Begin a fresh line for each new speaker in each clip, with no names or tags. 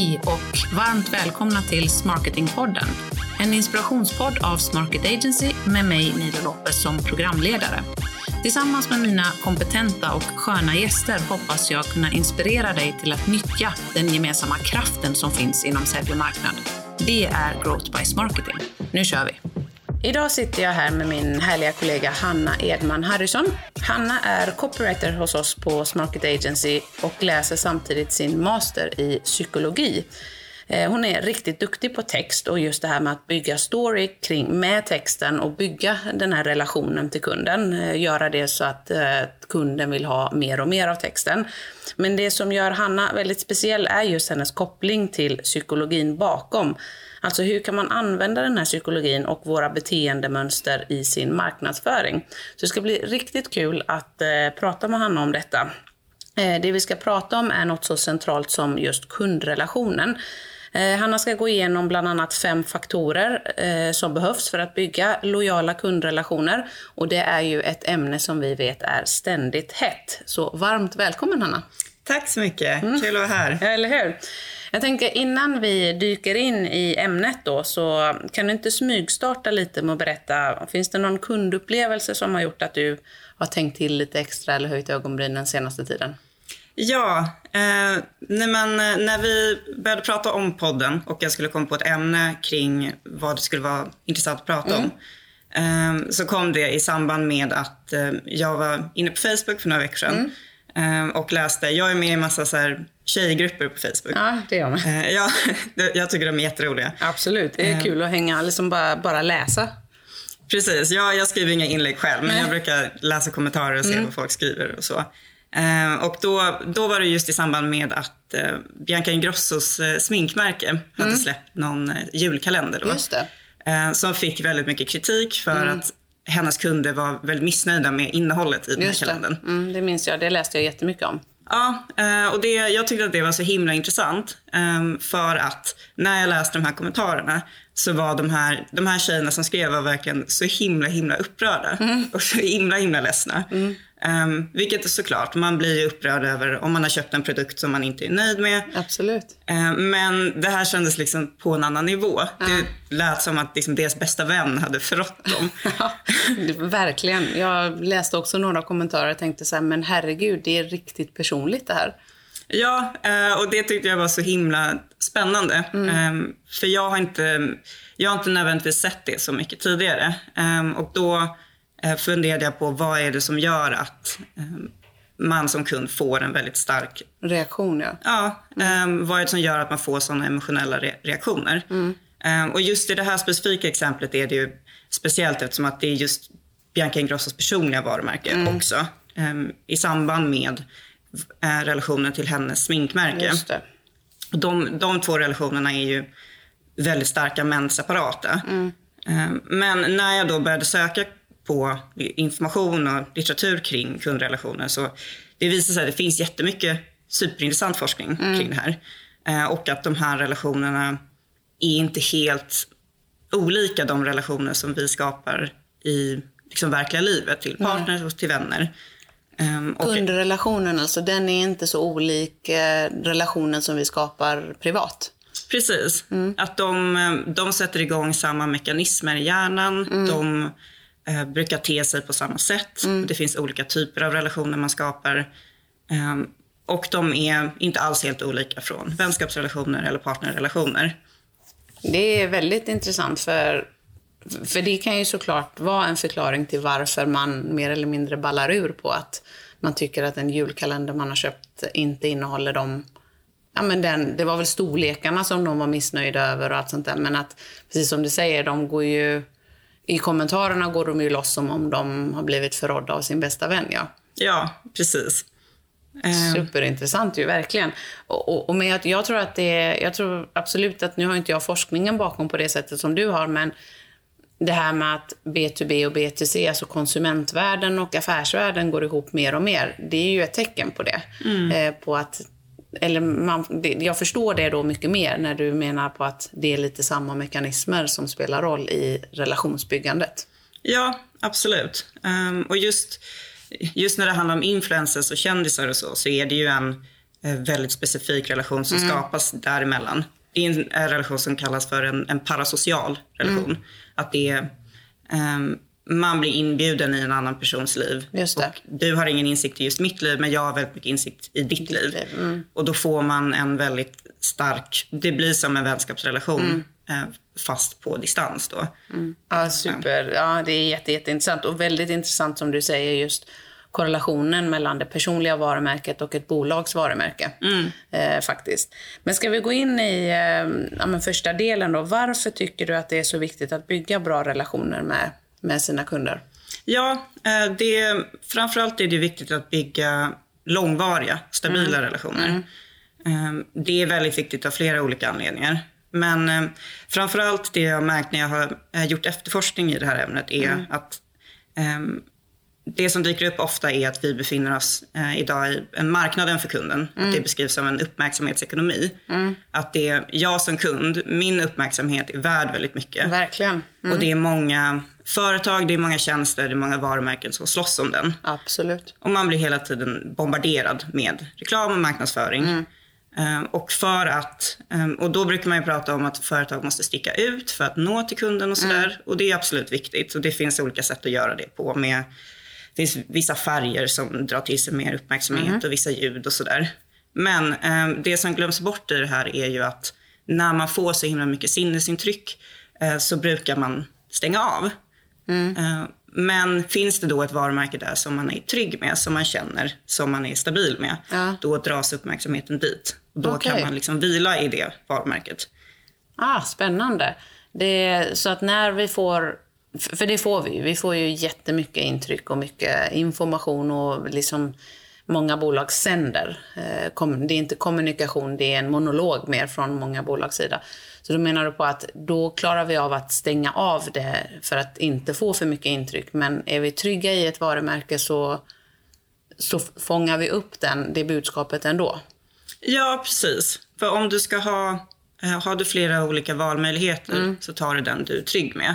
Hej och varmt välkomna till Smarketingpodden. En inspirationspodd av Smarket Agency med mig Nilo Lopez som programledare. Tillsammans med mina kompetenta och sköna gäster hoppas jag kunna inspirera dig till att nyttja den gemensamma kraften som finns inom sälj och marknad. Det är Growth by Smarketing. Nu kör vi! Idag sitter jag här med min härliga kollega Hanna Edman Harrison. Hanna är copywriter hos oss på Smarket Agency och läser samtidigt sin master i psykologi. Eh, hon är riktigt duktig på text och just det här med att bygga story kring, med texten och bygga den här relationen till kunden. Eh, göra det så att eh, kunden vill ha mer och mer av texten. Men det som gör Hanna väldigt speciell är just hennes koppling till psykologin bakom. Alltså hur kan man använda den här psykologin och våra beteendemönster i sin marknadsföring? Så det ska bli riktigt kul att eh, prata med Hanna om detta. Eh, det vi ska prata om är något så centralt som just kundrelationen. Eh, Hanna ska gå igenom bland annat fem faktorer eh, som behövs för att bygga lojala kundrelationer. Och det är ju ett ämne som vi vet är ständigt hett. Så varmt välkommen Hanna!
Tack så mycket, mm. kul att vara här.
Ja, eller hur? Jag tänker innan vi dyker in i ämnet då så kan du inte smygstarta lite med att berätta, finns det någon kundupplevelse som har gjort att du har tänkt till lite extra eller höjt ögonbrynen senaste tiden?
Ja, eh, när, man, när vi började prata om podden och jag skulle komma på ett ämne kring vad det skulle vara intressant att prata mm. om. Eh, så kom det i samband med att eh, jag var inne på Facebook för några veckor sedan mm. Eh, och läste, jag är med i massa så här tjejgrupper på Facebook.
Ja, det gör man.
Eh, ja, jag tycker de är jätteroliga.
Absolut, det är eh. kul att hänga, liksom bara, bara läsa.
Precis, jag, jag skriver inga inlägg själv, men Nej. jag brukar läsa kommentarer och se mm. vad folk skriver och så. Och då, då var det just i samband med att eh, Bianca Ingrossos eh, sminkmärke hade mm. släppt någon eh, julkalender då. Som fick väldigt mycket kritik för mm. att hennes kunder var väldigt missnöjda med innehållet i den här kalendern.
Det. Mm, det minns jag, det läste jag jättemycket om.
Ja, eh, och det, jag tyckte att det var så himla intressant. Ehm, för att när jag läste de här kommentarerna så var de här, de här tjejerna som skrev var verkligen så himla himla upprörda. Mm. Och så himla himla ledsna. Mm. Um, vilket är såklart, man blir upprörd över om man har köpt en produkt som man inte är nöjd med.
Absolut.
Um, men det här kändes liksom på en annan nivå. Ja. Det lät som att liksom deras bästa vän hade förrått dem.
ja, verkligen. Jag läste också några kommentarer och tänkte så här, men herregud, det är riktigt personligt det här.
Ja, uh, och det tyckte jag var så himla spännande. Mm. Um, för jag har, inte, jag har inte nödvändigtvis sett det så mycket tidigare. och då Eh, funderade jag på vad är det som gör att eh, man som kund får en väldigt stark
reaktion. Ja,
ja mm. vad är det som gör att man får sådana emotionella reaktioner? Mm. Och just i det här specifika exemplet är det ju speciellt eftersom att det är just Bianca Ingrossos personliga varumärke mm. också. I samband med eh, relationen till hennes sminkmärke. De, de två relationerna är ju väldigt starka men separata. Mm. Men när jag då började söka på information och litteratur kring kundrelationer. Så det visar sig att det finns jättemycket superintressant forskning mm. kring det här. Eh, och att de här relationerna är inte helt olika de relationer som vi skapar i liksom, verkliga livet till partners mm. och till vänner.
Um, Kundrelationen alltså, den är inte så olik eh, relationen som vi skapar privat?
Precis. Mm. Att de, eh, de sätter igång samma mekanismer i hjärnan. Mm. De eh, brukar te sig på samma sätt. Mm. Det finns olika typer av relationer man skapar. Eh, och de är inte alls helt olika från vänskapsrelationer eller partnerrelationer.
Det är väldigt intressant för, för det kan ju såklart vara en förklaring till varför man mer eller mindre ballar ur på att man tycker att en julkalender man har köpt inte innehåller de Ja, men den, det var väl storlekarna som de var missnöjda över och allt sånt där. Men att, precis som du säger, de går ju i kommentarerna går de ju loss som om de har blivit förrådda av sin bästa vän. Ja,
ja precis.
Ehm. Superintressant ju, verkligen. Och, och, och med att jag tror att det är, jag tror absolut att, nu har inte jag forskningen bakom på det sättet som du har, men det här med att B2B och B2C, alltså konsumentvärlden och affärsvärlden går ihop mer och mer, det är ju ett tecken på det. Mm. Eh, på att eller man, jag förstår det då mycket mer när du menar på att det är lite samma mekanismer som spelar roll i relationsbyggandet.
Ja, absolut. Um, och just, just när det handlar om influencers och kändisar och så, så är det ju en, eh, väldigt specifik relation som skapas däremellan. Det är en, relation som kallas för en, en parasocial relation. Att det är, ehm, man blir inbjuden i en annan persons liv. Du har ingen insikt i just mitt liv, men jag har väldigt mycket insikt i ditt, liv.
liv, mm.
Och då får man en väldigt stark, det blir som en vänskapsrelation.
Mm.
eh, Fast på distans då.
Ja, super. Ja, det är jätte, jätteintressant och väldigt intressant som du säger just korrelationen mellan det personliga varumärket och ett bolags varumärke. Eh, faktiskt. Men ska vi gå in i eh, ja, första delen då. Varför tycker du att det är så viktigt att bygga bra relationer med, med sina kunder?
Ja, eh, det, framförallt är det viktigt att bygga långvariga, stabila relationer. Eh, Det är väldigt viktigt av flera olika anledningar. Men eh, framförallt det jag har märkt när jag har eh, gjort efterforskning i det här ämnet är att ehm, det som dyker upp ofta är att vi befinner oss idag i en marknaden för kunden. Att det beskrivs som en uppmärksamhetsekonomi. Att det är jag som kund, min uppmärksamhet är värd väldigt mycket.
Verkligen.
Och det är många företag, det är många tjänster, det är många varumärken som slåss om den.
Absolut.
Och man blir hela tiden bombarderad med reklam och marknadsföring. Eh, och för att, eh, och då brukar man ju prata om att företag måste sticka ut för att nå till kunden och sådär. Och det är absolut viktigt. Och det finns olika sätt att göra det på med det finns vissa färger som drar till sig mer uppmärksamhet och vissa ljud och sådär. Men eh, det som glöms bort i det här är ju att när man får så himla mycket sinnesintryck eh, så brukar man stänga av. Eh, men finns det då ett varumärke där som man är trygg med, som man känner, som man är stabil med,
Ja.
då dras uppmärksamheten dit. Och då
Okej.
kan man liksom vila i det varumärket.
Ah, spännande. Det är, så att när vi får, för det får vi ju, vi får ju jättemycket intryck och mycket information och liksom många bolag sänder. Eh, Det är inte kommunikation, det är en monolog mer från många bolags sida. Så då menar du på att då klarar vi av att stänga av det för att inte få för mycket intryck. Men är vi trygga i ett varumärke så, så fångar vi upp den, det budskapet ändå.
Ja, precis. För om du ska ha, eh, har du flera olika valmöjligheter
Mm.
så tar du den du är trygg med.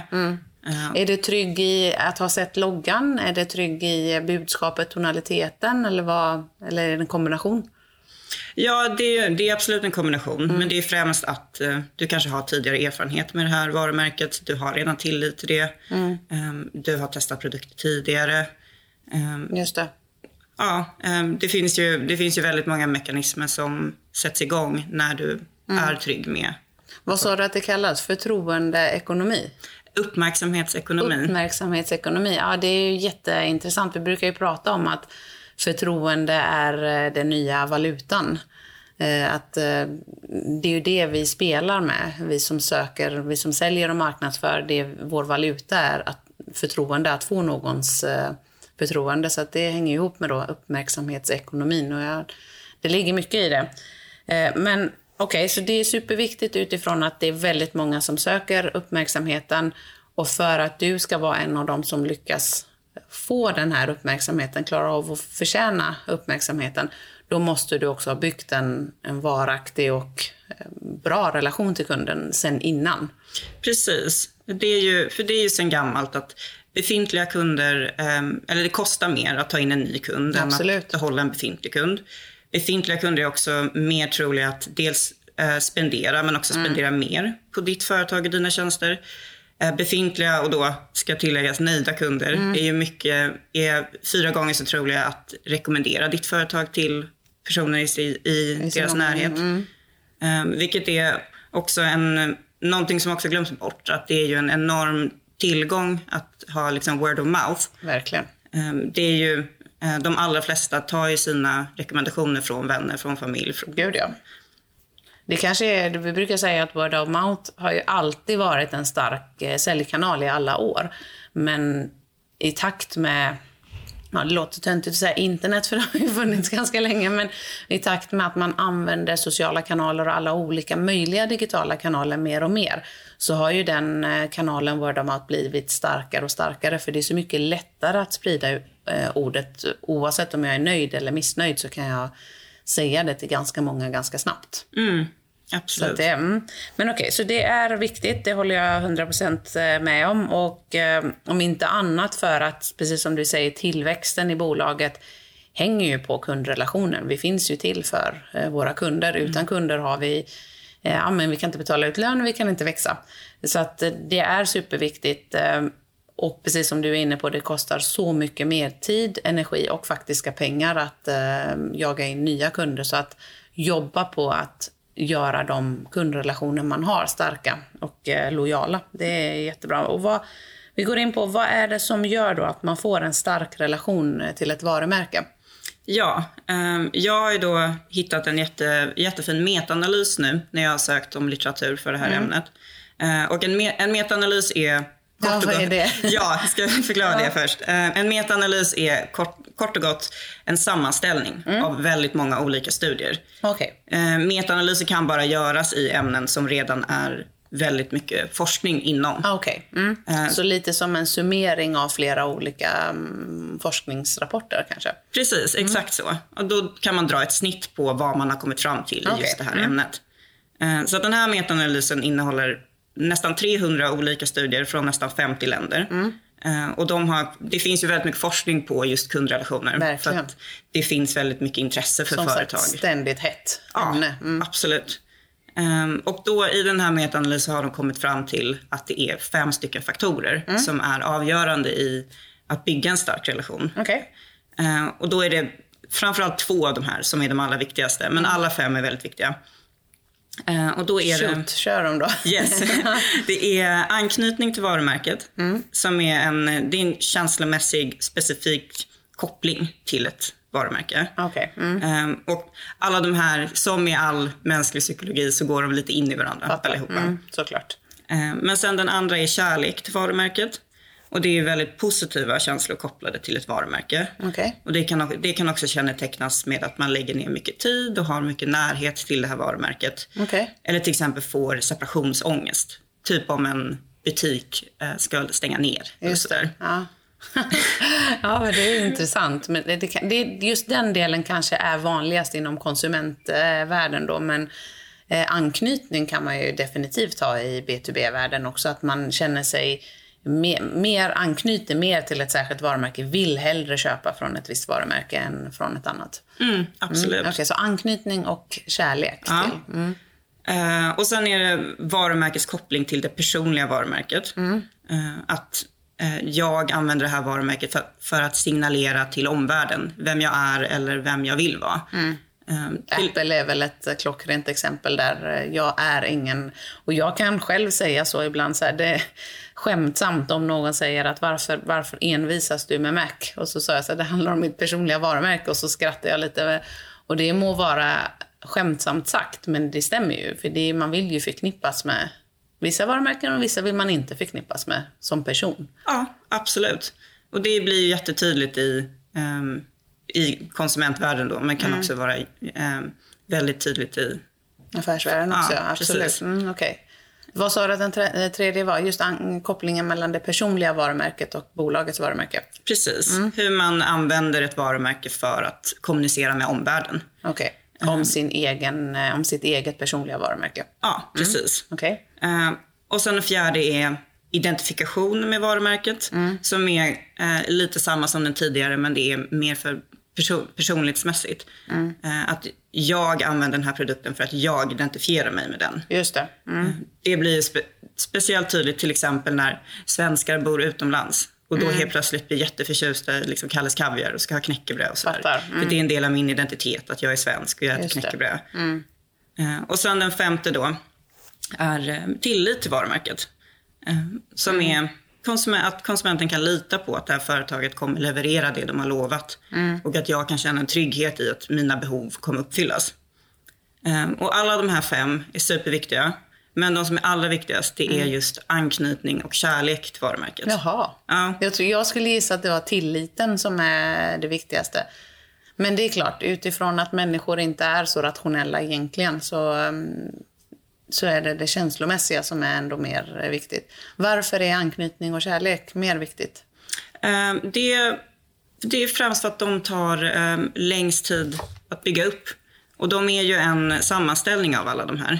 Eh,
Är du trygg i att ha sett loggan? Är du trygg i budskapet, tonaliteten eller, vad, eller är det en kombination?
Ja, det, det är absolut en kombination.
Mm.
Men det är främst att eh, du kanske har tidigare erfarenhet med det här varumärket. Du har redan tillit till det.
Mm.
Eh, du har testat produkter tidigare. Eh,
Just det.
ja, eh, det, finns ju, det finns ju väldigt många mekanismer som sätts igång när du
Mm.
är trygg med
Vad sa du att det kallas? Förtroendeekonomi?
Uppmärksamhetsekonomi.
Uppmärksamhetsekonomi. Ja, det är ju jätteintressant. Vi brukar ju prata om att förtroende är eh, den nya valutan. Eh, att eh, det är ju det vi spelar med, vi som söker, vi som säljer och marknadsför. Det vår valuta är att förtroende, att få någons förtroende. Så att det hänger ihop med då uppmärksamhetsekonomin. Och jag, det ligger mycket i det. Men okej, så det är superviktigt utifrån att det är väldigt många som söker uppmärksamheten. Och för att du ska vara en av dem som lyckas få den här uppmärksamheten, klara av att förtjäna uppmärksamheten, då måste du också ha byggt en, en varaktig och eh, bra relation till kunden sen innan.
Precis. Det är ju, för det är ju sen gammalt att befintliga kunder, ehm, eller det kostar mer att ta in en ny kund
Absolut.
än att behålla en befintlig kund. Befintliga kunder är också mer troliga att dels eh, spendera, men också spendera mer på ditt företag och dina tjänster. Eh, befintliga, och då ska tilläggas nöjda kunder, är ju mycket, är fyra gånger så troliga att rekommendera ditt företag till personer i, i, deras närhet. Um, vilket är också en, någonting som också glöms bort. Att det är ju en enorm tillgång att ha liksom word of mouth.
Verkligen.
Um, det är ju, Eh, de allra flesta tar ju sina rekommendationer från vänner, från familj. Från,
Gud ja. Det kanske är, vi brukar säga att word of mouth har ju alltid varit en stark eh, säljkanal i alla år. Men i takt med, ja det låter töntigt att säga internet för det har ju funnits ganska länge, men i takt med att man använder sociala kanaler och alla olika möjliga digitala kanaler mer och mer, så har ju den eh, kanalen word of mouth blivit starkare och starkare, för det är så mycket lättare att sprida ordet. Oavsett om jag är nöjd eller missnöjd så kan jag säga det till ganska många ganska snabbt.
mm, absolut.
det, mm. Men okej, så det är viktigt, det håller jag 100% med om. Och eh, om inte annat för att, precis som du säger, tillväxten i bolaget hänger ju på kundrelationen. Vi finns ju till för eh, våra kunder. Utan kunder har vi eh, ja, men vi kan inte betala ut lön och vi kan inte växa. Så att eh, det är superviktigt. Och precis som du är inne på, det kostar så mycket mer tid, energi och faktiska pengar att eh, jaga in nya kunder. Så att jobba på att göra de kundrelationer man har starka och eh, lojala. Det är jättebra. Och vad, vi går in på vad är det som gör då att man får en stark relation till ett varumärke?
Ja, eh, jag har ju då hittat en jätte, jättefin metaanalys nu när jag har sökt om litteratur för det här mm. ämnet. Eh, och en, me en metaanalys är
Ja, vad är det?
Ja, ska jag förklara ja. det först. Eh, en metaanalys är kort, kort och gott en sammanställning mm. av väldigt många olika studier.
Okay.
Eh, metaanalyser kan bara göras i ämnen som redan är väldigt mycket forskning inom.
Ah, okay. Mm. Uh, så lite som en summering av flera olika um, forskningsrapporter kanske?
Precis, mm. exakt så. Och då kan man dra ett snitt på vad man har kommit fram till okay. i just det här mm. ämnet. Uh, så den här metaanalysen innehåller nästan 300 olika studier från nästan 50 länder. Mm. Uh, och de har, det finns ju väldigt mycket forskning på just kundrelationer.
Verkligen.
För att det finns väldigt mycket intresse för
Som
företag.
Som ständigt hett
ämne. Ja, mm. absolut. Um, och då i den här metaanalysen har de kommit fram till att det är fem stycken faktorer mm. som är avgörande i att bygga en stark relation.
Okay.
Uh, och då är det framförallt två av de här som är de allra viktigaste, men mm. alla fem är väldigt viktiga. Uh, och då är
Shoot, det, kör dem då.
Yes. Det är anknytning till varumärket, mm. som är en, det är en känslomässig specifik koppling till ett varumärke.
Okay. Mm.
Um, och alla de här, som i all mänsklig psykologi, så går de lite in i varandra
Fattar. allihopa. Mm, såklart.
Um, men sen den andra är kärlek till varumärket. Och det är väldigt positiva känslor kopplade till ett varumärke.
Okay.
Och det kan, det kan också kännetecknas med att man lägger ner mycket tid och har mycket närhet till det här varumärket.
Okay.
Eller till exempel får separationsångest. Typ om en butik eh, ska stänga ner.
Just det. Ja. ja, det är intressant. Men det, det, just den delen kanske är vanligast inom konsumentvärlden då, men eh, anknytning kan man ju definitivt ha i B2B-världen också, att man känner sig mer, mer anknyter mer till ett särskilt varumärke, vill hellre köpa från ett visst varumärke än från ett annat.
Mm, absolut. Mm,
okay, så anknytning och kärlek
ja.
till. Mm.
Uh, och sen är det varumärkets koppling till det personliga varumärket.
Mm.
Uh, att Eh, jag använder det här varumärket för, för, att signalera till omvärlden vem jag är eller vem jag vill vara.
Mm. Um, Apple är väl ett klockrent exempel där jag är ingen... Och jag kan själv säga så ibland, så här, det skämtsamt om någon säger att varför, varför envisas du med Mac? Och så sa jag att det handlar om mitt personliga varumärke och så skrattar jag lite. Och det må vara skämtsamt sagt, men det stämmer ju. För det, man vill ju förknippas med vissa varumärken och vissa vill man inte förknippas med som person.
Ja, absolut. Och det blir jättetydligt i, um, i konsumentvärlden då, men kan mm. också vara um, väldigt tydligt i
affärsvärlden också. Ja, absolut. Mm, okay. Vad sa du att den tredje var? Just kopplingen mellan det personliga varumärket och bolagets varumärke?
Precis. Mm. Hur man använder ett varumärke för att kommunicera med omvärlden.
Okej. Okay. Om, mm. sin egen, eh, om sitt eget personliga varumärke?
Ja, precis.
Mm. Okay.
Uh, och sen det fjärde är identifikation med varumärket.
Mm.
Som är lite samma som den tidigare men det är mer för person, personlighetsmässigt.
Mm.
Uh, att jag använder den här produkten för att jag identifierar mig med den.
Just det. Mm.
Det blir spe, speciellt tydligt till exempel när svenskar bor utomlands. Och då mm. helt plötsligt blir jätteförtjusta i liksom Kalles Kaviar och ska ha knäckebröd och sådär. Mm. För det är en del av min identitet att jag är svensk och jag äter knäckebröd.
Mm.
Uh, och sen den femte då är tillit till varumärket. Som mm. är konsument, att konsumenten kan lita på att det här företaget kommer leverera det de har lovat.
Mm.
Och att jag kan känna en trygghet i att mina behov kommer uppfyllas. och alla de här fem är superviktiga. Men de som är allra viktigast, det är mm. just anknytning och kärlek till varumärket.
Jaha.
Ja.
Jag, tror, jag skulle gissa att det var tilliten som är det viktigaste. Men det är klart, utifrån att människor inte är så rationella egentligen så, mm, så är det det känslomässiga som är ändå mer viktigt. Varför är anknytning och kärlek mer viktigt?
Um, det, det är främst för att de tar um, längst tid att bygga upp. Och de är ju en sammanställning av alla de här.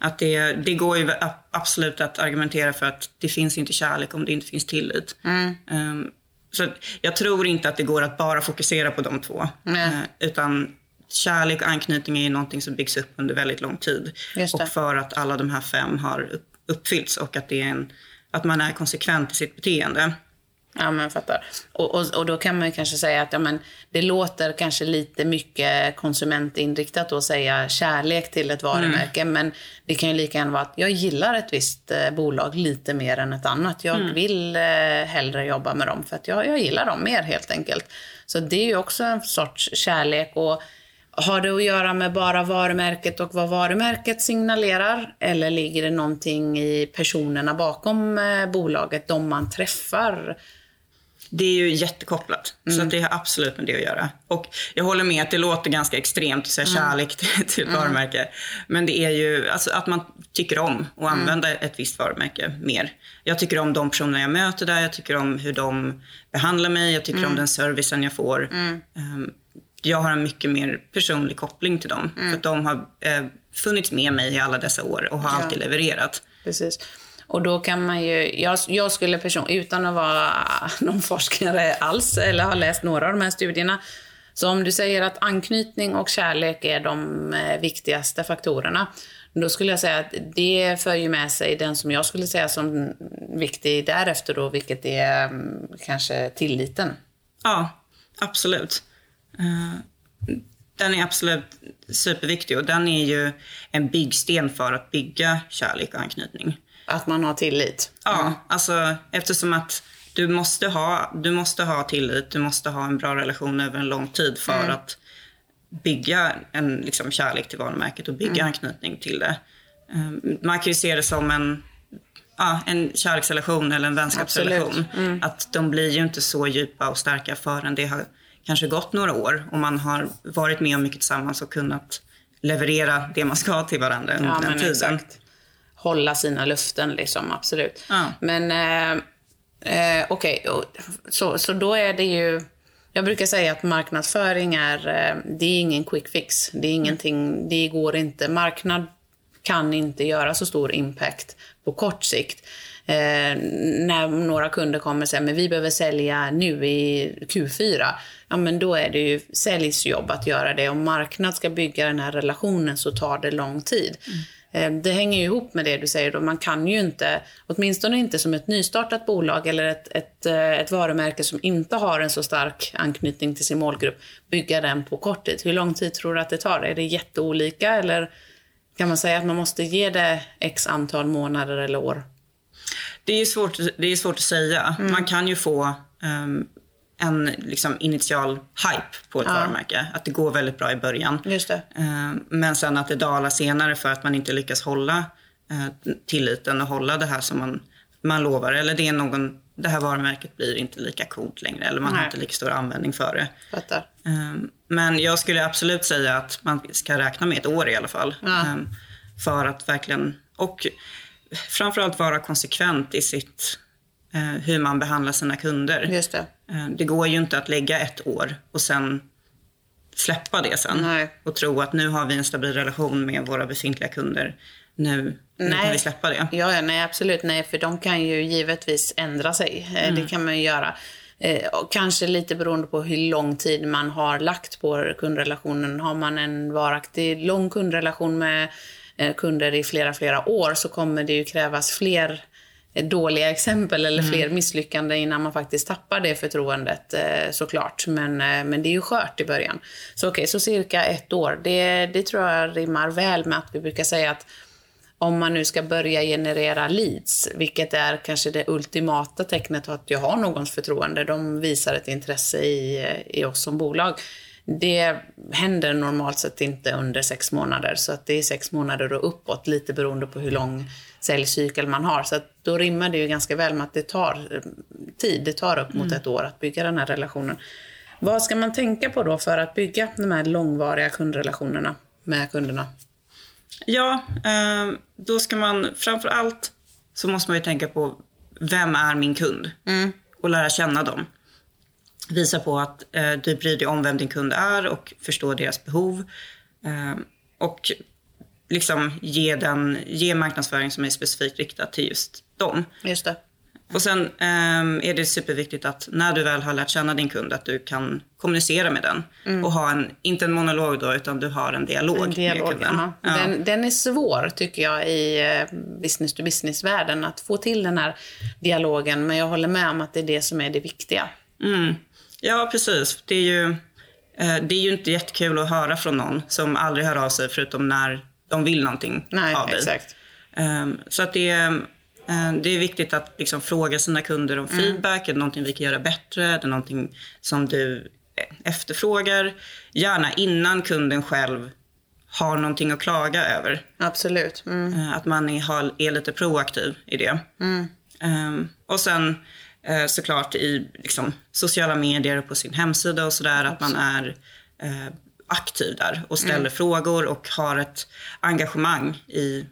Att det, det går ju absolut att argumentera för att det finns inte kärlek om det inte finns tillit.
Mm.
Um, Så jag tror inte att det går att bara fokusera på de två. Eh, utan kärlek och anknytning är ju någonting som byggs upp under väldigt lång tid. Och för att alla de här fem har upp- uppfyllts och att, det är en, att man är konsekvent i sitt beteende.
Ja, men fattar. Och, och, och då kan man ju kanske säga att ja, men det låter kanske lite mycket konsumentinriktat att säga kärlek till ett varumärke. Men det kan ju lika gärna vara att jag gillar ett visst eh, bolag lite mer än ett annat. Jag vill eh, hellre jobba med dem för att jag, jag gillar dem mer helt enkelt. Så det är ju också en sorts kärlek. Och har det att göra med bara varumärket och vad varumärket signalerar? Eller ligger det någonting i personerna bakom eh, bolaget, de man träffar?
Det är ju jättekopplat. Så att det har absolut med det att göra. Och jag håller med att det låter ganska extremt att säga kärlek till, till ett varumärke. Men det är ju alltså, att man tycker om att använda ett visst varumärke mer. Jag tycker om de personer jag möter där. Jag tycker om hur de behandlar mig. Jag tycker om den servicen jag får. Ehm, jag har en mycket mer personlig koppling till dem. För att de har eh, funnits med mig i alla dessa år och har alltid levererat.
Precis. Och då kan man ju, jag, jag skulle person, utan att vara någon forskare alls, eller ha läst några av de här studierna, så om du säger att anknytning och kärlek är de eh, viktigaste faktorerna, då skulle jag säga att det för ju med sig den som jag skulle säga som viktig därefter då, vilket är mm, kanske tilliten.
Ja, absolut. Eh, Den är absolut superviktig och den är ju en byggsten för att bygga kärlek och anknytning.
Att man har tillit.
Ja, alltså eftersom att du måste, ha, du måste ha tillit, du måste ha en bra relation över en lång tid för att bygga en liksom, kärlek till varumärket och bygga anknytning till det. Um, Man kan ju se det som en, ja, en kärleksrelation eller en vänskapsrelation. Att de blir ju inte så djupa och starka förrän det har kanske gått några år och man har varit med om mycket tillsammans och kunnat leverera det man ska till varandra under
Ja,
den tiden.
exakt. Hålla sina löften liksom, absolut.
Ja.
Men eh, eh, okej, och så, så då är det ju... Jag brukar säga att marknadsföring är, eh, det är ingen quick fix. Det är ingenting, det går inte. Marknad kan inte göra så stor impact på kort sikt. Eh, när några kunder kommer och säger men vi behöver sälja nu i Q4, ja men då är det ju säljsjobb att göra det. Om marknad ska bygga den här relationen så tar det lång tid. Eh, Det hänger ju ihop med det du säger då. Man kan ju inte, åtminstone inte som ett nystartat bolag eller ett, ett, eh, ett varumärke som inte har en så stark anknytning till sin målgrupp, bygga den på kort tid. Hur lång tid tror du att det tar? Är det jätteolika eller kan man säga att man måste ge det x antal månader eller år?
Det är svårt, det är svårt att säga.
Mm.
Man kan ju få ehm, en liksom, initial hype på ett varumärke. Att det går väldigt bra i början.
Just det.
Ehm, men sen att det dalar senare för att man inte lyckas hålla eh, tilliten och hålla det här som man, man lovar. Eller det, är någon, det här varumärket blir inte lika coolt längre. Eller man har
Nej.
inte lika stor användning för det.
Fattar.
Ehm, Men jag skulle absolut säga att man ska räkna med ett år i alla fall.
Ja.
Ehm, För att verkligen, och framförallt vara konsekvent i sitt, eh, hur man behandlar sina kunder.
Just det.
Eh, Det går ju inte att lägga ett år och sen släppa det sen.
Nej.
Och tro att nu har vi en stabil relation med våra befintliga kunder. Nu, nu kan
Nej.
vi släppa det.
Ja, nej absolut. Nej, för de kan ju givetvis ändra sig. Eh, Det kan man ju göra. Eh, och kanske lite beroende på hur lång tid man har lagt på kundrelationen. Har man en varaktig, lång kundrelation med eh, kunder i flera, flera år så kommer det ju krävas fler eh, dåliga exempel eller fler misslyckanden innan man faktiskt tappar det förtroendet eh, såklart. Men, eh, men det är ju skört i början. Så okej, så cirka ett år. Det, det tror jag rimmar väl med att vi brukar säga att om man nu ska börja generera leads, vilket är kanske det ultimata tecknet på att jag har någons förtroende, de visar ett intresse i, i oss som bolag. Det händer normalt sett inte under sex månader, så att det är sex månader och uppåt, lite beroende på hur lång säljcykel man har. Så då rimmar det ju ganska väl med att det tar eh, tid, det tar upp mot ett år att bygga den här relationen. Vad ska man tänka på då för att bygga de här långvariga kundrelationerna med kunderna?
Ja, eh, då ska man framför allt så måste man ju tänka på vem är min kund? Och lära känna dem. Visa på att eh, du bryr dig om vem din kund är och förstår deras behov. Eh, och liksom ge, den, ge marknadsföring som är specifikt riktad till just dem.
Just det.
Och sen um, är det superviktigt att när du väl har lärt känna din kund att du kan kommunicera med den. Mm. Och ha en, inte en monolog då, utan du har en dialog, en dialog med kunden.
Ja. Den, den, är svår tycker jag i eh, business to business-världen att få till den här dialogen. Men jag håller med om att det är det som är det viktiga.
Mm. Ja, precis. Det är ju, eh, det är ju inte jättekul att höra från någon som aldrig hör av sig förutom när de vill någonting
Nej,
av dig.
Exakt.
Um, så att det är Eh, det är viktigt att liksom fråga sina kunder om mm. feedback. Är det någonting vi kan göra bättre? Är det någonting som du efterfrågar? Gärna innan kunden själv har någonting att klaga över.
Absolut. Mm.
Eh, att man är, är, lite proaktiv i det. Mm. Um, och sen uh, såklart i liksom, sociala medier och på sin hemsida och sådär. Att man är uh, aktiv där och ställer mm. frågor och har ett engagemang i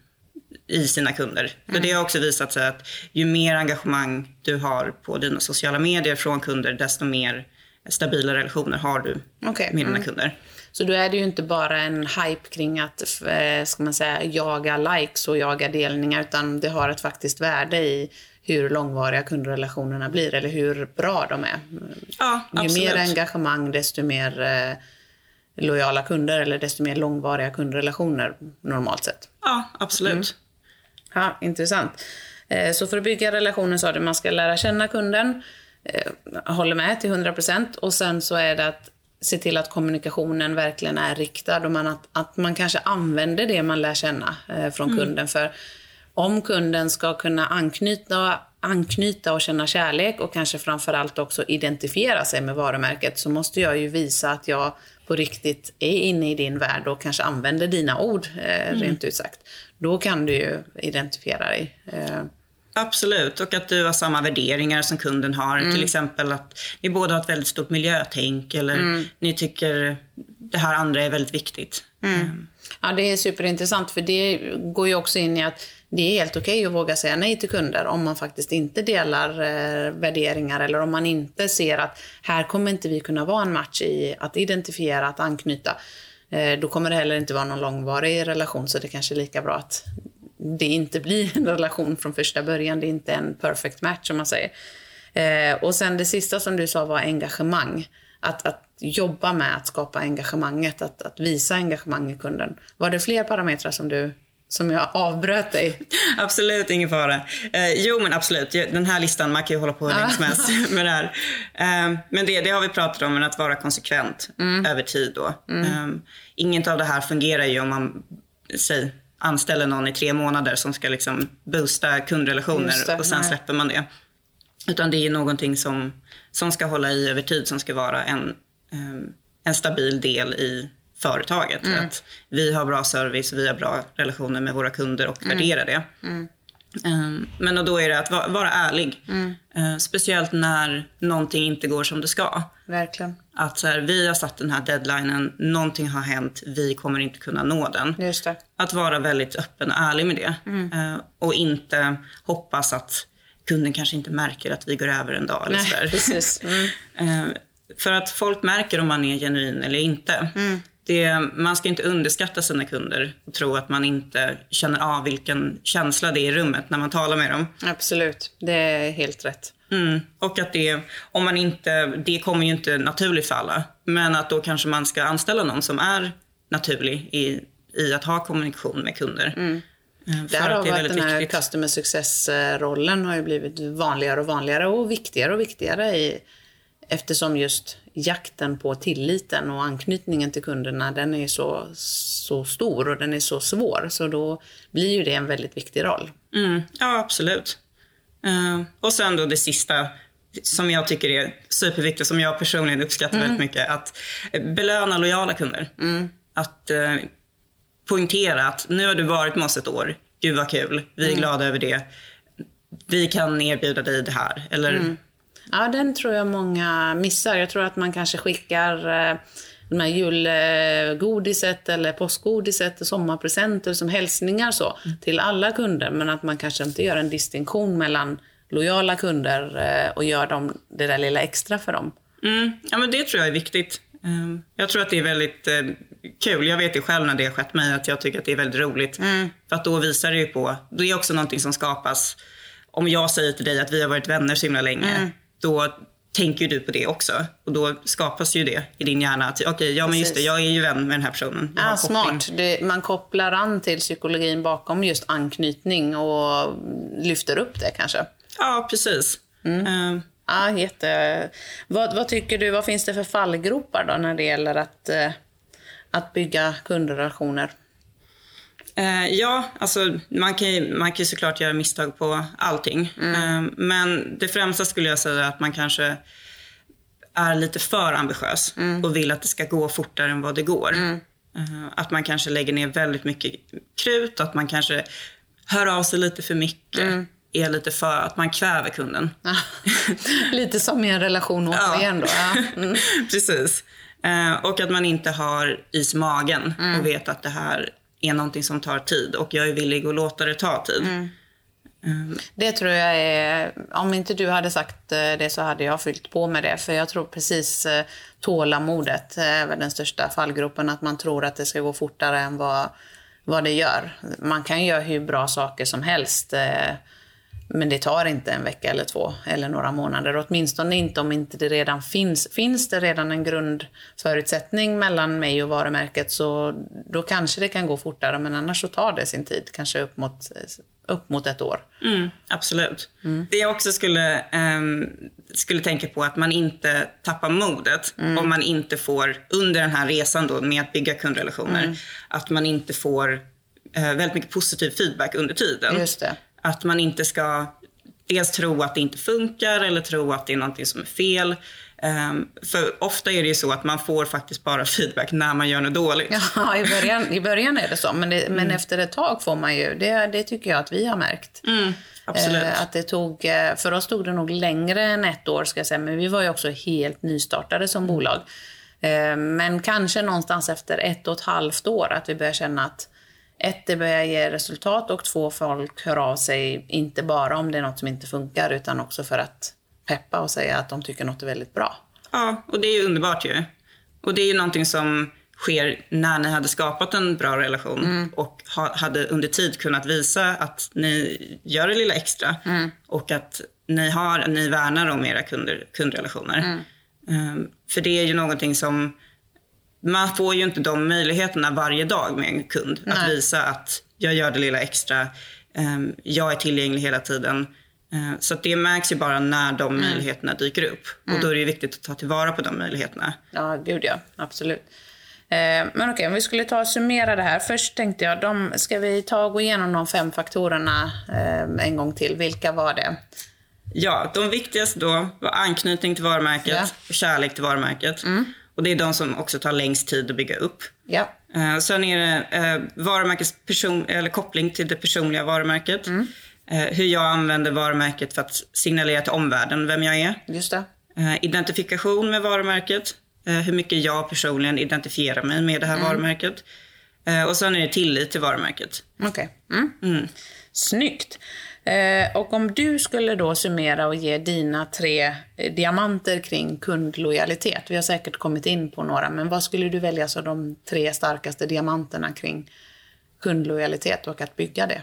i sina kunder. Mm. För det har också visat sig att ju mer engagemang du har på dina sociala medier från kunder, desto mer stabila relationer har du okay. med dina mm. kunder.
Så då är det ju inte bara en hype kring att eh, ska man säga, jaga likes och jaga delningar, utan det har ett faktiskt värde i hur långvariga kundrelationerna blir eller hur bra de är.
Ja,
absolut. Ju mer engagemang, desto mer eh, lojala kunder eller desto mer långvariga kundrelationer normalt sett.
Ja, absolut. Mm.
Ja, intressant. Eh, så för att bygga relationen sa du man ska lära känna kunden, eh, håller med till 100% och sen så är det att se till att kommunikationen verkligen är riktad och man, att, att man kanske använder det man lär känna eh, från mm. kunden. För om kunden ska kunna anknyta, anknyta och känna kärlek och kanske framförallt också identifiera sig med varumärket så måste jag ju visa att jag på riktigt är inne i din värld och kanske använder dina ord, eh, mm. rent ut sagt. Då kan du ju identifiera dig. Eh.
Absolut, och att du har samma värderingar som kunden har. Mm. Till exempel att ni båda har ett väldigt stort miljötänk eller mm. ni tycker det här andra är väldigt viktigt.
Mm. mm. Ja, det är superintressant för det går ju också in i att det är helt okej okay att våga säga nej till kunder om man faktiskt inte delar eh, värderingar eller om man inte ser att här kommer inte vi kunna vara en match i att identifiera, att anknyta. Eh, då kommer det heller inte vara någon långvarig relation så det kanske är lika bra att det inte blir en relation från första början. Det är inte en perfect match som man säger. Eh, och sen det sista som du sa var engagemang. Att, att jobba med att skapa engagemanget, att, att visa engagemang i kunden. Var det fler parametrar som du som jag avbröt dig.
absolut, ingen fara. Eh, jo, men absolut. Den här listan, man kan ju hålla på hur länge som helst med det här. Eh, men det, det har vi pratat om, att vara konsekvent mm. över tid då. Mm. Eh, inget av det här fungerar ju om man, säg, anställer någon i tre månader som ska liksom boosta kundrelationer det, och sen nej. släpper man det. Utan det är någonting som, som ska hålla i över tid, som ska vara en, ehm, en stabil del i företaget. Mm. Att vi har bra service, vi har bra relationer med våra kunder och mm. värderar det. Mm. Um, men och då är det att vara, vara ärlig. Mm. Uh, speciellt när någonting inte går som det ska.
Verkligen.
Att så här, vi har satt den här deadlinen, någonting har hänt, vi kommer inte kunna nå den.
Just det.
Att vara väldigt öppen och ärlig med det. Uh, och inte hoppas att kunden kanske inte märker att vi går över en dag. Eller Nej, så.
Precis.
Uh, för att folk märker om man är genuin eller inte. Mm det, man ska inte underskatta sina kunder och tro att man inte känner av vilken känsla det är i rummet när man talar med dem.
Absolut, det är helt rätt.
Mm. Och att det, om man inte, det kommer ju inte naturligt för alla. Men att då kanske man ska anställa någon som är naturlig i, i att ha kommunikation med kunder.
Mm. Eh, Därav att, att den här viktigt. customer success-rollen har ju blivit vanligare och vanligare och viktigare och viktigare i, eftersom just jakten på tilliten och anknytningen till kunderna, den är så, så stor och den är så svår. Så då blir ju det en väldigt viktig roll.
Mm, ja, absolut. Uh, och sen då det sista som jag tycker är superviktigt, som jag personligen uppskattar mm. väldigt mycket, att belöna lojala kunder. Mm. Att uh, poängtera att nu har du varit med oss ett år, gud vad kul, vi är mm. glada över det. Vi kan erbjuda dig det här. Eller mm.
Ja, den tror jag många missar. Jag tror att man kanske skickar eh, de här julgodiset eller påskgodiset, sommarpresenter som hälsningar så, mm. till alla kunder. Men att man kanske inte gör en distinktion mellan lojala kunder eh, och gör dem det där lilla extra för dem.
Mm. Ja, men det tror jag är viktigt. Ehm, jag tror att det är väldigt eh, kul. Jag vet ju själv när det har skett mig att jag tycker att det är väldigt roligt. Mm. För att då visar det ju på, det är också någonting som skapas om jag säger till dig att vi har varit vänner så himla länge,
Mm.
Då tänker du på det också. Och då skapas ju det i din hjärna. att Okej, ja men just det, jag är ju vän med den här personen. Jag koppling.
smart. Det, man kopplar an till psykologin bakom just anknytning och lyfter upp det kanske.
Ja, precis.
Mm.
Eh,
Ja, jätte... Vad, vad tycker du, vad finns det för fallgropar då när det gäller att, eh, att bygga kundrelationer?
Eh, ja, alltså man kan, ju, man kan ju såklart göra misstag på allting. Eh, men det främsta skulle jag säga är att man kanske är lite för ambitiös och vill att det ska gå fortare än vad det går. Eh, att man kanske lägger ner väldigt mycket krut, att man kanske hör av sig lite för mycket. Är lite för att man kväver kunden.
Lite som i en relation återigen då. Ja. Mm.
Precis. Och att man inte har is i magen och vet att det här är någonting som tar tid och jag är villig att låta det ta tid.
Det tror jag är, om inte du hade sagt eh, det så hade jag fyllt på med det. För jag tror precis eh, tålamodet är väl den största fallgropen. Att man tror att det ska gå fortare än vad, vad det gör. Man kan göra hur bra saker som helst. Eh, Men det tar inte en vecka eller två eller några månader. Åtminstone inte om inte det redan finns. Finns det redan en grundförutsättning mellan mig och varumärket så då kanske det kan gå fortare. Men annars så tar det sin tid. Kanske upp mot, upp mot ett år.
Mm, absolut. Det jag också skulle, ehm, skulle tänka på att man inte tappar modet om man inte får, under den här resan då med att bygga kundrelationer, att man inte får eh, väldigt mycket positiv feedback under tiden.
Just det.
Att man inte ska dels tro att det inte funkar eller tro att det är någonting som är fel. Ehm, för ofta är det ju så att man får faktiskt bara feedback när man gör något dåligt.
Ja, i början, i början är det så. Men, det, men efter ett tag får man ju, det, det tycker jag att vi har märkt.
Mm, absolut.
Eh, att det tog, eh, för oss tog det nog längre än ett år ska jag säga, men vi var ju också helt nystartade som bolag. Eh, men kanske någonstans efter ett och ett halvt år att vi börjar känna att ett, det börjar ge resultat och två, folk hör av sig, inte bara om det är något som inte funkar, utan också för att peppa och säga att de tycker något är väldigt bra.
Ja, och det är ju underbart ju. Och det är ju någonting som sker när ni hade skapat en bra relation och ha, hade under tid kunnat visa att ni gör det lilla extra och att ni, har, ni värnar om era kunder, kundrelationer. Ehm, för det är ju någonting som man får ju inte de möjligheterna varje dag med en kund. Att
Nej.
visa att jag gör det lilla extra, ehm, jag är tillgänglig hela tiden. Eh, Så att det märks ju bara när de möjligheterna dyker upp. Och då är det ju viktigt att ta tillvara på de möjligheterna.
Ja, gud ja. Absolut. Eh, men okej, om vi skulle ta och summera det här. Först tänkte jag, de, ska vi ta och gå igenom de fem faktorerna eh, en gång till? Vilka var det?
Ja, de viktigaste då var anknytning till varumärket
Ja.
och kärlek till varumärket. Och det är de som också tar längst tid att bygga upp.
Ja.
Eh, sen är det eh, varumärkets person, eller koppling till det personliga varumärket. Eh, hur jag använder varumärket för att signalera till omvärlden vem jag är.
Just det.
Eh, identifikation med varumärket. Eh, hur mycket jag personligen identifierar mig med det här varumärket. Eh, och sen är det tillit till varumärket.
Okej. Mm. Snyggt. Eh, och om du skulle då summera och ge dina tre eh, diamanter kring kundlojalitet. Vi har säkert kommit in på några, men vad skulle du välja som de tre starkaste diamanterna kring kundlojalitet och att bygga det?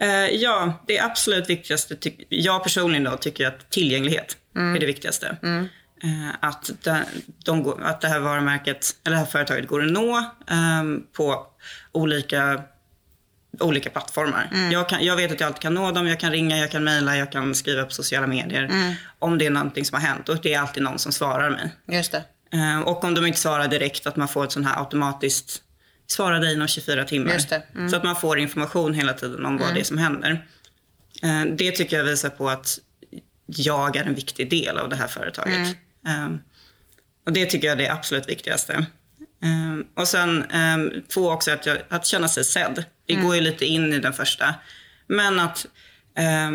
Eh, ja, det absolut viktigaste, jag personligen då, tycker att tillgänglighet är det viktigaste. Eh, att, de, de, går- att det här varumärket, eller det här företaget går att nå ehm, på olika, olika plattformar. Jag, kan, jag vet att jag alltid kan nå dem, jag kan ringa, jag kan mejla, jag kan skriva på sociala medier. Om det är någonting som har hänt och det är alltid någon som svarar mig.
Just det.
Eh, och om de inte svarar direkt, att man får ett sånt här automatiskt svara dig inom 24 timmar.
Just det. Mm.
Så att man får information hela tiden om vad det är som händer. Eh, det tycker jag visar på att jag är en viktig del av det här företaget. Eh, och det tycker jag är det absolut viktigaste. Eh, och sen eh, två också att, jag, att känna sig sedd. Det går ju lite in i den första. Men att eh,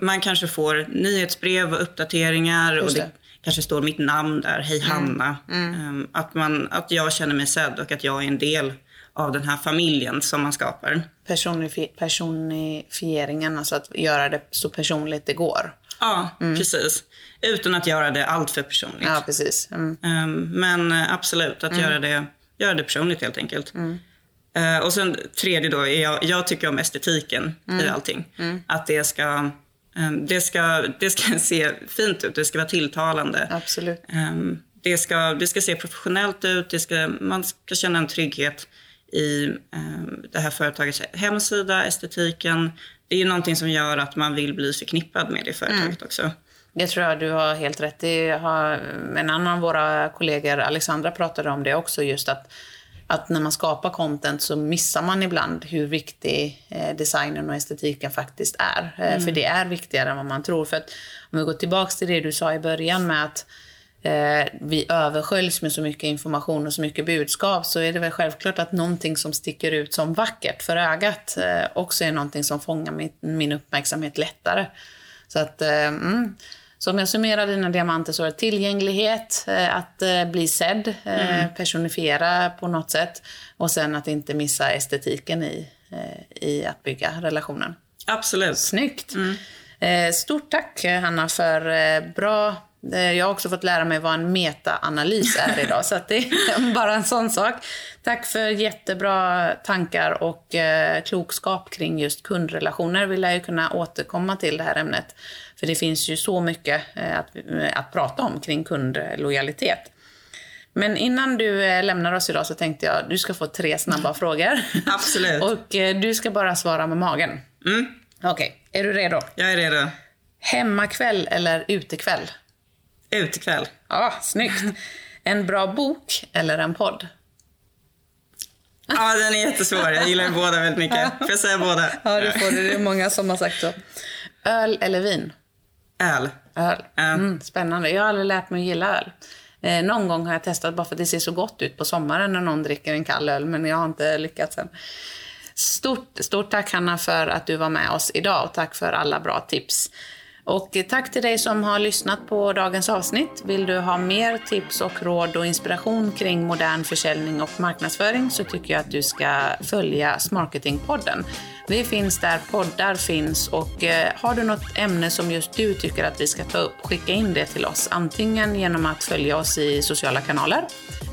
man kanske får nyhetsbrev och uppdateringar och
Just
det,
det.
kanske står mitt namn där, hej Hanna. Eh, att, man, att jag känner mig sedd och att jag är en del av den här familjen som man skapar.
Personifi- personifieringen, alltså att göra det så personligt det går.
Ja, precis. Utan att göra det allt för personligt.
Ja, precis. Mm.
Um, men eh, absolut, att göra, det, göra det personligt helt enkelt. Eh, och sen tredje då, är jag, jag tycker om estetiken i allting. Att det ska Um, det, ska, det ska se fint ut, det ska vara tilltalande.
Absolut.
Um, det, ska, det ska se professionellt ut, det ska, man ska känna en trygghet i um, det här företagets hemsida, estetiken. Det är ju någonting som gör att man vill bli förknippad med det företaget mm. också.
Det tror jag du har helt rätt i. En annan av våra kollegor, Alexandra, pratade om det också. Just att, att när man skapar content så missar man ibland hur viktig eh, designen och estetiken faktiskt är. Eh, mm. För det är viktigare än vad man tror. För att, om vi går tillbaka till det du sa i början med att eh, vi översköljs med så mycket information och så mycket budskap så är det väl självklart att någonting som sticker ut som vackert för ögat också är någonting som fångar min, min uppmärksamhet lättare. Så att, mm. Så om jag summerar dina diamanter så är det tillgänglighet, eh, att eh, bli sedd, eh, mm. personifiera på något sätt och sen att inte missa estetiken i, i att bygga relationen.
Absolut.
Snyggt. Mm. Stort tack Hanna för bra jag har också fått lära mig vad en metaanalys är idag, så det är bara en sån sak. Tack för jättebra tankar och klokskap kring just kundrelationer. Vi lär ju kunna återkomma till det här ämnet, för det finns ju så mycket eh, att, eh, att prata om kring kundlojalitet. Men innan du eh, lämnar oss idag så tänkte jag du ska få tre snabba frågor.
Absolut.
och du ska bara svara med magen.
Mm.
Okej, okay. är du redo?
Jag är redo.
Hemmakväll eller utekväll?
Utekväll.
Ja, snyggt. En bra bok eller en podd?
Ja, den är jättesvår. Jag gillar båda väldigt mycket. Får jag säga båda?
Ja, det får du. Det är många som har sagt så. Öl eller vin?
Öl.
Öl. Mm, spännande. Jag har aldrig lärt mig att gilla öl. Eh, någon gång har jag testat bara för att det ser så gott ut på sommaren när någon dricker en kall öl, men jag har inte lyckats än. Stort, stort tack Hanna för att du var med oss idag och tack för alla bra tips. Och tack till dig som har lyssnat på dagens avsnitt. Vill du ha mer tips och råd och inspiration kring modern försäljning och marknadsföring så tycker jag att du ska följa Smarketingpodden. Vi finns där poddar finns och eh, har du något ämne som just du tycker att vi ska ta upp, skicka in det till oss. Antingen genom att följa oss i sociala kanaler.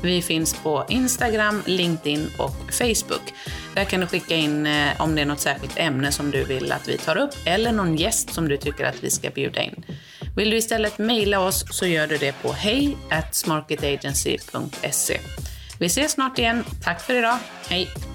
Vi finns på Instagram, LinkedIn och Facebook. Där kan du skicka in eh, om det är något särskilt ämne som du vill att vi tar upp eller någon gäst som du tycker att vi ska bjuda in. Vill du istället mejla oss så gör du det på hej smarketagency.se. Vi ses snart igen. Tack för idag. Hej!